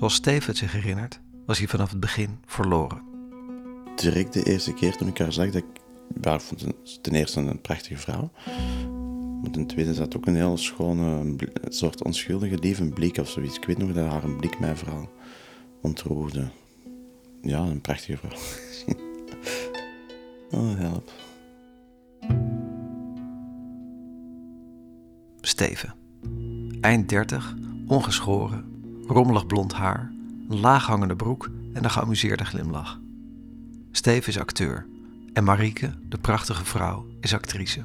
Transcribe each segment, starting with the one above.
Zoals Steven het zich herinnert, was hij vanaf het begin verloren. Direct de eerste keer toen ik haar zag, dat ik, vond ten eerste een prachtige vrouw. Maar ten tweede zat ook een heel schone, een soort onschuldige, lieve blik of zoiets. Ik weet nog dat haar blik mij vooral ontroerde. Ja, een prachtige vrouw. oh, help. Steven. Eind 30, ongeschoren, rommelig blond haar, een laaghangende broek en een geamuseerde glimlach. Steven is acteur en Marieke, de prachtige vrouw, is actrice.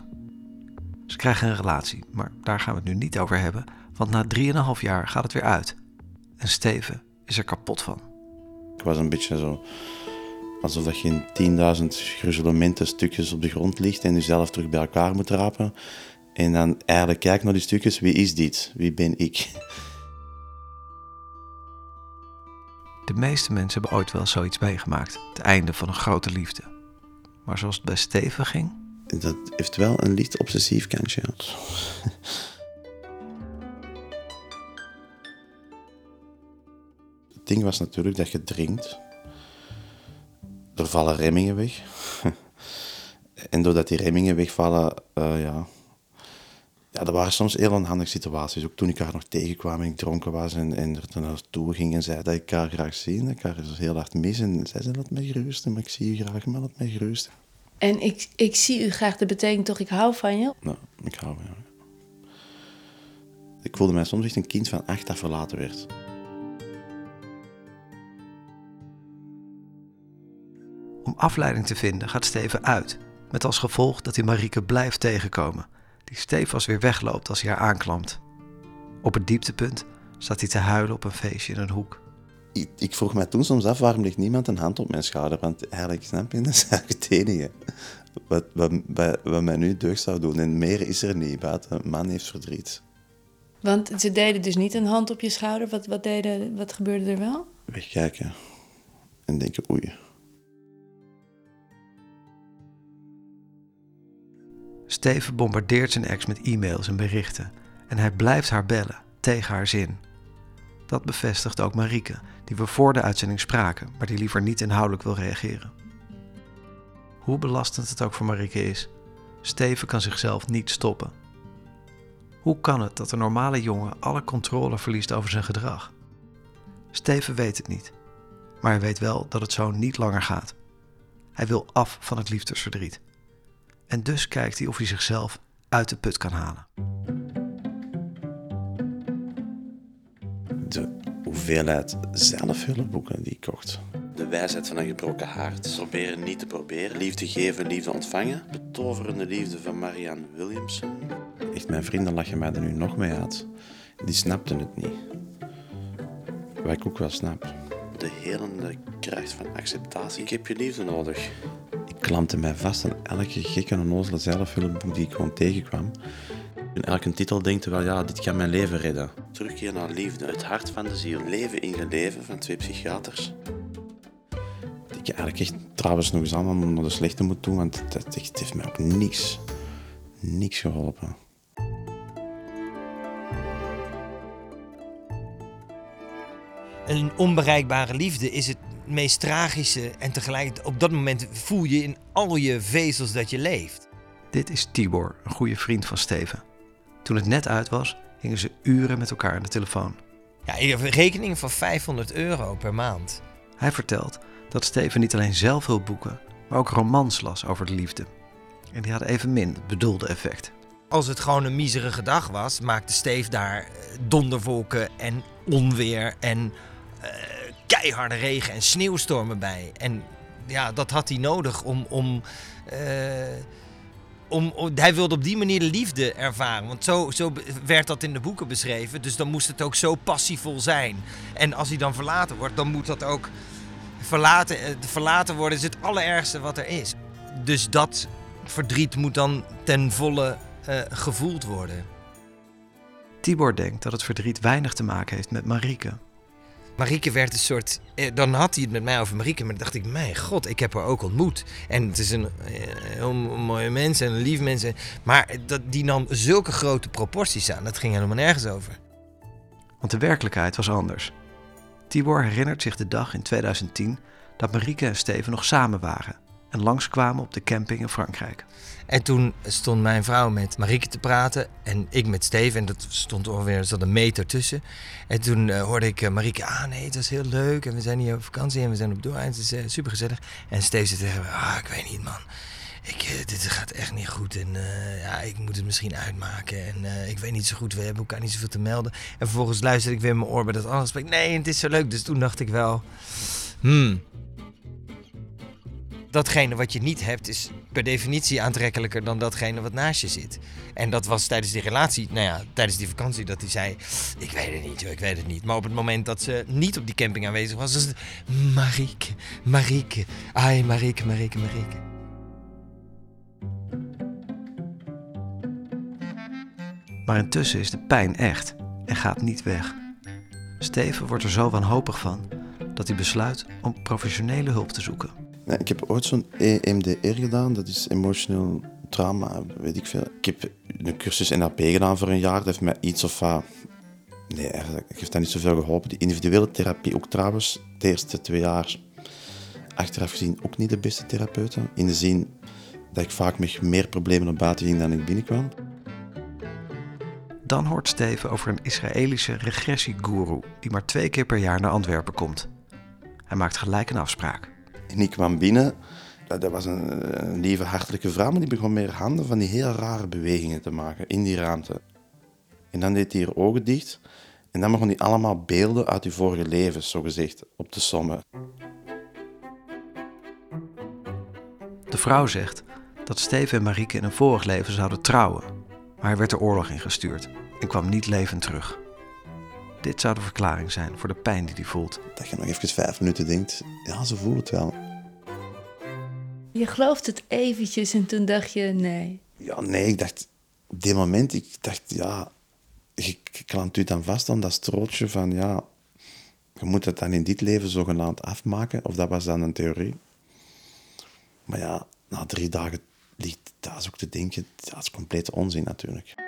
Ze krijgen een relatie, maar daar gaan we het nu niet over hebben, want na 3,5 jaar gaat het weer uit. En Steven is er kapot van. Ik was een beetje zo... Alsof dat je in 10.000 gruzelementen stukjes op de grond ligt en jezelf terug bij elkaar moet rapen. En dan eigenlijk kijk naar die stukjes, wie is dit? Wie ben ik? Meeste mensen hebben ooit wel zoiets meegemaakt, het einde van een grote liefde. Maar zoals het bij Steven ging, Dat heeft wel een licht obsessief kantje. Het ding was natuurlijk dat je drinkt. Er vallen remmingen weg. en doordat die remmingen wegvallen, eh, ja... Ja, er waren soms heel onhandige situaties. Ook toen ik haar nog tegenkwam en ik dronken was en, en er naar naartoe ging en zei dat ik haar graag zie. Dat ik haar dus heel hard mis. En zei ze, laat mij gerusten, maar ik zie je graag, maar laat mij gerusten. En ik, ik zie u graag, dat betekent toch ik hou van je? Nou, ik hou van jou. Ik voelde mij soms echt een kind van acht dat verlaten werd. Om afleiding te vinden gaat Steven uit, met als gevolg dat hij Marieke blijft tegenkomen, die stevast weer wegloopt als hij haar aanklampt. Op het dieptepunt staat hij te huilen op een feestje in een hoek. Ik, ik vroeg mij toen soms af, waarom ligt niemand een hand op mijn schouder? Want eigenlijk, snap je, dat is eigenlijk het enige wat, wat, wat, wat mij nu deugd zou doen. En meer is er niet, buiten een man heeft verdriet. Want ze deden dus niet een hand op je schouder. Wat, wat, deden, wat gebeurde er wel? Wegkijken en denken, oei. Steven bombardeert zijn ex met e-mails en berichten en hij blijft haar bellen, tegen haar zin. Dat bevestigt ook Marieke, die we voor de uitzending spraken, maar die liever niet inhoudelijk wil reageren. Hoe belastend het ook voor Marieke is, Steven kan zichzelf niet stoppen. Hoe kan het dat een normale jongen alle controle verliest over zijn gedrag? Steven weet het niet, maar hij weet wel dat het zo niet langer gaat. Hij wil af van het liefdesverdriet. En dus kijkt hij of hij zichzelf uit de put kan halen. De hoeveelheid zelfhulpboeken die ik kocht. De wijsheid van een gebroken hart. Proberen niet te proberen. Liefde geven, liefde ontvangen. Betoverende liefde van Marianne Williamson. Echt, mijn vrienden lachen mij er nu nog mee uit. Die snapten het niet. Wat ik ook wel snap. De helende kracht van acceptatie. Ik heb je liefde nodig. Ik klampte mij vast aan elke gekke onnozele zelfhulpboek die ik gewoon tegenkwam. In elke titel denkt wel, ja, dit kan mijn leven redden. Terugkeer naar liefde, het hart van de ziel. Leven in geleven van twee psychiaters. Ik eigenlijk echt trouwens nog eens allemaal naar de slechte moet doen, want dat echt, heeft mij ook niks, niks geholpen. Een onbereikbare liefde is het meest tragische en tegelijkertijd op dat moment voel je in al je vezels dat je leeft. Dit is Tibor, een goede vriend van Steven. Toen het net uit was, hingen ze uren met elkaar aan de telefoon. Ja, een rekening van 500 euro per maand. Hij vertelt dat Steven niet alleen zelfhulpboeken, maar ook romans las over de liefde. En die hadden evenmin het bedoelde effect. Als het gewoon een miserige dag was, maakte Steve daar eh, donderwolken en onweer en eh, keiharde regen en sneeuwstormen bij. En ja, dat had hij nodig om, om, eh, om, Hij wilde op die manier de liefde ervaren. Want zo, zo werd dat in de boeken beschreven. Dus dan moest het ook zo passievol zijn. En als hij dan verlaten wordt, dan moet dat ook... Verlaten, eh, verlaten worden is het allerergste wat er is. Dus dat verdriet moet dan ten volle eh, gevoeld worden. Tibor denkt dat het verdriet weinig te maken heeft met Marieke. Marieke werd een soort. eh, Dan had hij het met mij over Marieke, maar dan dacht ik: Mijn god, ik heb haar ook ontmoet. En het is een eh, heel mooie mens en een lief mens. en- Maar dat, die nam zulke grote proporties aan. Dat ging helemaal nergens over. Want de werkelijkheid was anders. Tibor herinnert zich de dag in 2010 dat Marieke en Steven nog samen waren en langskwamen op de camping in Frankrijk. En toen stond mijn vrouw met Marieke te praten en ik met Steven. En dat stond ongeveer er zat een meter tussen. En toen uh, hoorde ik uh, Marieke, ah nee, het was heel leuk. En we zijn hier op vakantie en we zijn op door. Het is super gezellig. En Steven zei tegen ah ik weet niet man. Ik, dit gaat echt niet goed en ja, ik moet het misschien uitmaken. En ik weet niet zo goed, we hebben elkaar niet zoveel te melden. En vervolgens luisterde ik weer in mijn oor bij dat andere gesprek. Nee, het is zo leuk. Dus toen dacht ik wel, hmm, datgene wat je niet hebt is per definitie aantrekkelijker dan datgene wat naast je zit. En dat was tijdens die relatie, nou ja, tijdens die vakantie, dat hij zei: Ik weet het niet, ik weet het niet. Maar op het moment dat ze niet op die camping aanwezig was, was het Marieke, Marieke, ai, Marieke, Marieke, Marieke. Maar intussen is de pijn echt en gaat niet weg. Steven wordt er zo wanhopig van dat hij besluit om professionele hulp te zoeken. Nee, ik heb ooit zo'n EMDR gedaan, dat is emotional trauma, weet ik veel. Ik heb een cursus NLP gedaan voor een jaar, dat heeft mij iets of. Nee, eigenlijk heeft dat niet zoveel geholpen. Die individuele therapie ook trouwens, de eerste twee jaar, achteraf gezien ook niet de beste therapeuten. In de zin dat ik vaak met meer problemen naar buiten ging dan ik binnenkwam. Dan hoort Steven over een Israëlische regressiegoeroe die maar twee keer per jaar naar Antwerpen komt. Hij maakt gelijk een afspraak. En ik kwam binnen. Dat, was een, lieve, hartelijke vrouw, maar die begon meer handen van die heel rare bewegingen te maken in die ruimte. En dan deed hij haar ogen dicht. En dan begon hij allemaal beelden uit uw vorige leven, zogezegd, op te sommen. De vrouw zegt dat Steven en Marieke in een vorig leven zouden trouwen. Maar hij werd de oorlog ingestuurd en kwam niet levend terug. Dit zou de verklaring zijn voor de pijn die hij voelt. Dat je nog even vijf minuten denkt, ja, ze voelt het wel. Je gelooft het eventjes en toen dacht je nee. Ja, nee, ik dacht, op dit moment, ik dacht, ja, je klampt u dan vast aan dat strootje van, ja, je moet het dan in dit leven zogenaamd afmaken. Of dat was dan een theorie. Maar ja, na drie dagen ligt thuis ook te denken, dat is complete onzin natuurlijk.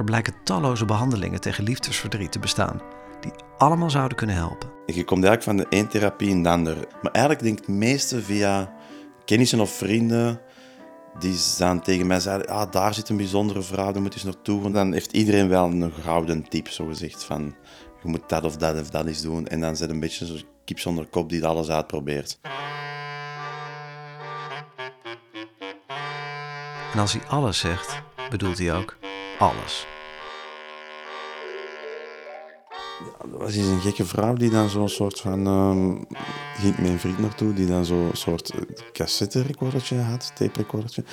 Er blijken talloze behandelingen tegen liefdesverdriet te bestaan, die allemaal zouden kunnen helpen. Je komt eigenlijk van de een therapie in de ander. Maar eigenlijk denk ik het meeste via kennissen of vrienden die dan tegen mij zeiden, ah, daar zit een bijzondere vrouw, daar moet je eens naartoe. En dan heeft iedereen wel een gouden tip, zo gezegd, van je moet dat of dat of dat eens doen. En dan zit een beetje zo'n kip zonder kop die alles uitprobeert. En als hij alles zegt, bedoelt hij ook alles. Ja, dat was eens een gekke vrouw die dan zo'n soort van... Uh, ging mijn vriend naartoe, die dan zo'n soort eh, cassette-recordertje had, tape-recordertje.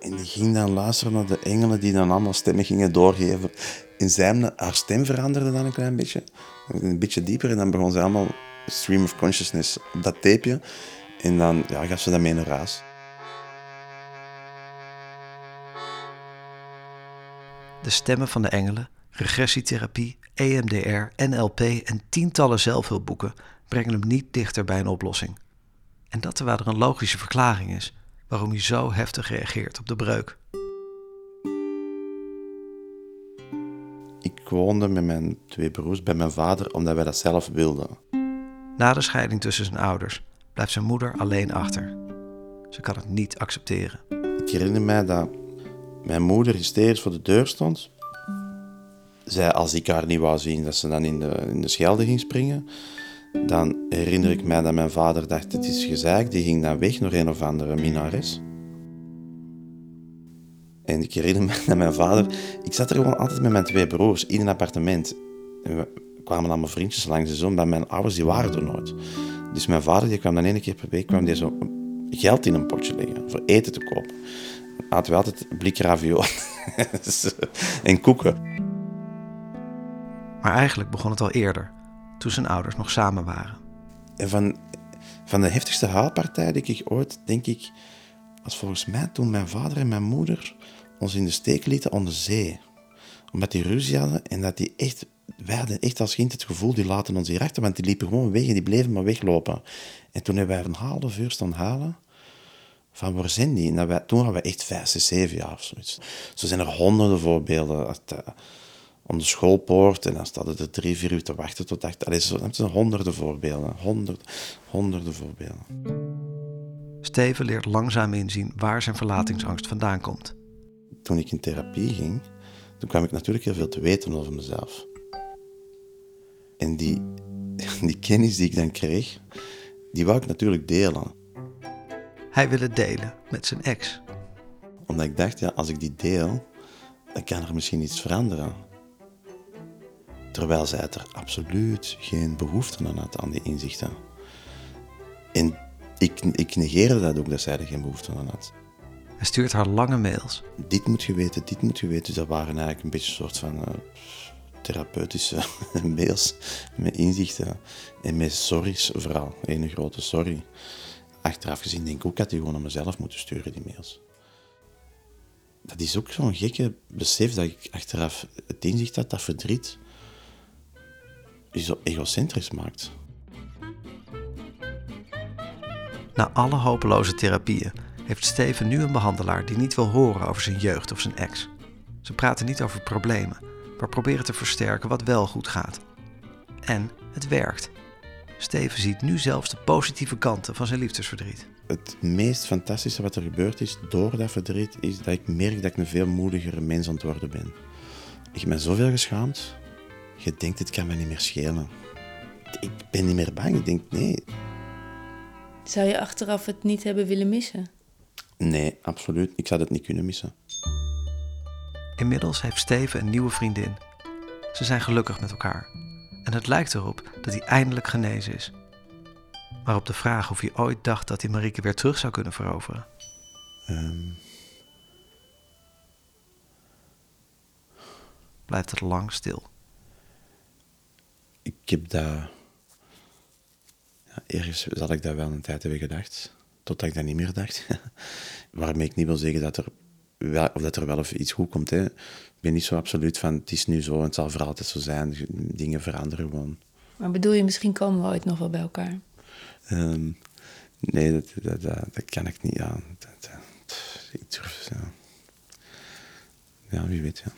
En die ging dan luisteren naar de engelen die dan allemaal stemmen gingen doorgeven. En zijn, haar stem veranderde dan een klein beetje. Een beetje dieper en dan begon ze allemaal stream of consciousness op dat tapeje. En dan ja, gaf ze dat mee naar huis. De stemmen van de engelen, regressietherapie, EMDR, NLP en tientallen zelfhulpboeken brengen hem niet dichter bij een oplossing. En dat terwijl er een logische verklaring is waarom hij zo heftig reageert op de breuk. Ik woonde met mijn twee broers bij mijn vader omdat wij dat zelf wilden. Na de scheiding tussen zijn ouders blijft zijn moeder alleen achter. Ze kan het niet accepteren. Ik herinner mij dat mijn moeder hysterisch voor de deur stond. Zij, als ik haar niet wou zien, dat ze dan in de, in de schelde ging springen. Dan herinner ik mij dat mijn vader dacht, het is gezeik. Die ging dan weg naar een of andere minares. En ik herinner me dat mijn vader... Ik zat er gewoon altijd met mijn twee broers in een appartement. En we kwamen allemaal vriendjes langs de zon, maar mijn ouders die waren er nooit. Dus mijn vader die kwam dan één keer per week kwam die zo geld in een potje leggen voor eten te kopen aten we altijd blik ravioli en koeken. Maar eigenlijk begon het al eerder, toen zijn ouders nog samen waren. En van, van de heftigste haalpartij die ik ooit, denk ik, was volgens mij toen mijn vader en mijn moeder ons in de steek lieten onder zee. Omdat die ruzie hadden en dat die echt... Wij hadden echt als kind het gevoel, die laten ons hier achter, want die liepen gewoon weg en die bleven maar weglopen. En toen hebben wij een half uur staan halen van waar zijn die? wij, toen hadden we echt vijf, zes, zeven jaar of zoiets. Zo zijn er honderden voorbeelden uh, om de schoolpoort en dan staat het er drie, vier uur te wachten tot acht. Allee, zo, dat zijn honderden voorbeelden. Honderd, honderden voorbeelden. Steven leert langzaam inzien waar zijn verlatingsangst vandaan komt. Toen ik in therapie ging, toen kwam ik natuurlijk heel veel te weten over mezelf. En die, die kennis die ik dan kreeg, die wou ik natuurlijk delen. Hij wil het delen met zijn ex. Omdat ik dacht, ja, als ik die deel, dan kan er misschien iets veranderen. Terwijl zij er absoluut geen behoefte aan had, aan die inzichten. En ik, ik negeerde dat ook, dat zij er geen behoefte aan had. Hij stuurt haar lange mails. Dit moet je weten, dit moet je weten. Dus dat waren eigenlijk een beetje een soort van eh, therapeutische mails met inzichten en met sorry's vooral. Een grote sorry. Achteraf gezien denk ik ook dat die gewoon aan mezelf moeten sturen, die mails. Dat is ook zo'n gekke besef dat ik achteraf het inzicht had dat verdriet je zo egocentrisch maakt. Na alle hopeloze therapieën heeft Steven nu een behandelaar die niet wil horen over zijn jeugd of zijn ex. Ze praten niet over problemen, maar proberen te versterken wat wel goed gaat. En het werkt. Steven ziet nu zelfs de positieve kanten van zijn liefdesverdriet. Het meest fantastische wat er gebeurd is door dat verdriet, is dat ik merk dat ik een veel moedigere mens aan het worden ben. Ik me zoveel geschaamd. Je denkt, dit kan me niet meer schelen. Ik ben niet meer bang. Ik denk, nee. Zou je achteraf het niet hebben willen missen? Nee, absoluut. Ik zou het niet kunnen missen. Inmiddels heeft Steven een nieuwe vriendin. Ze zijn gelukkig met elkaar. En het lijkt erop dat hij eindelijk genezen is. Maar op de vraag of hij ooit dacht dat hij Marieke weer terug zou kunnen veroveren, Ehm, blijft het lang stil. ik heb dat... Ja, ergens zal ik dat wel een tijd hebben gedacht. Totdat ik dat niet meer dacht. Waarmee ik niet wil zeggen dat er of dat er wel even iets goed komt. Hè. Ik ben niet zo absoluut van, het is nu zo en het zal voor altijd zo zijn. Dingen veranderen gewoon. Maar bedoel je, misschien komen we ooit nog wel bij elkaar? Ehm, nee, dat, dat, dat, dat kan ik niet. Ja, dat- ik durf, ja. ja, wie weet, ja.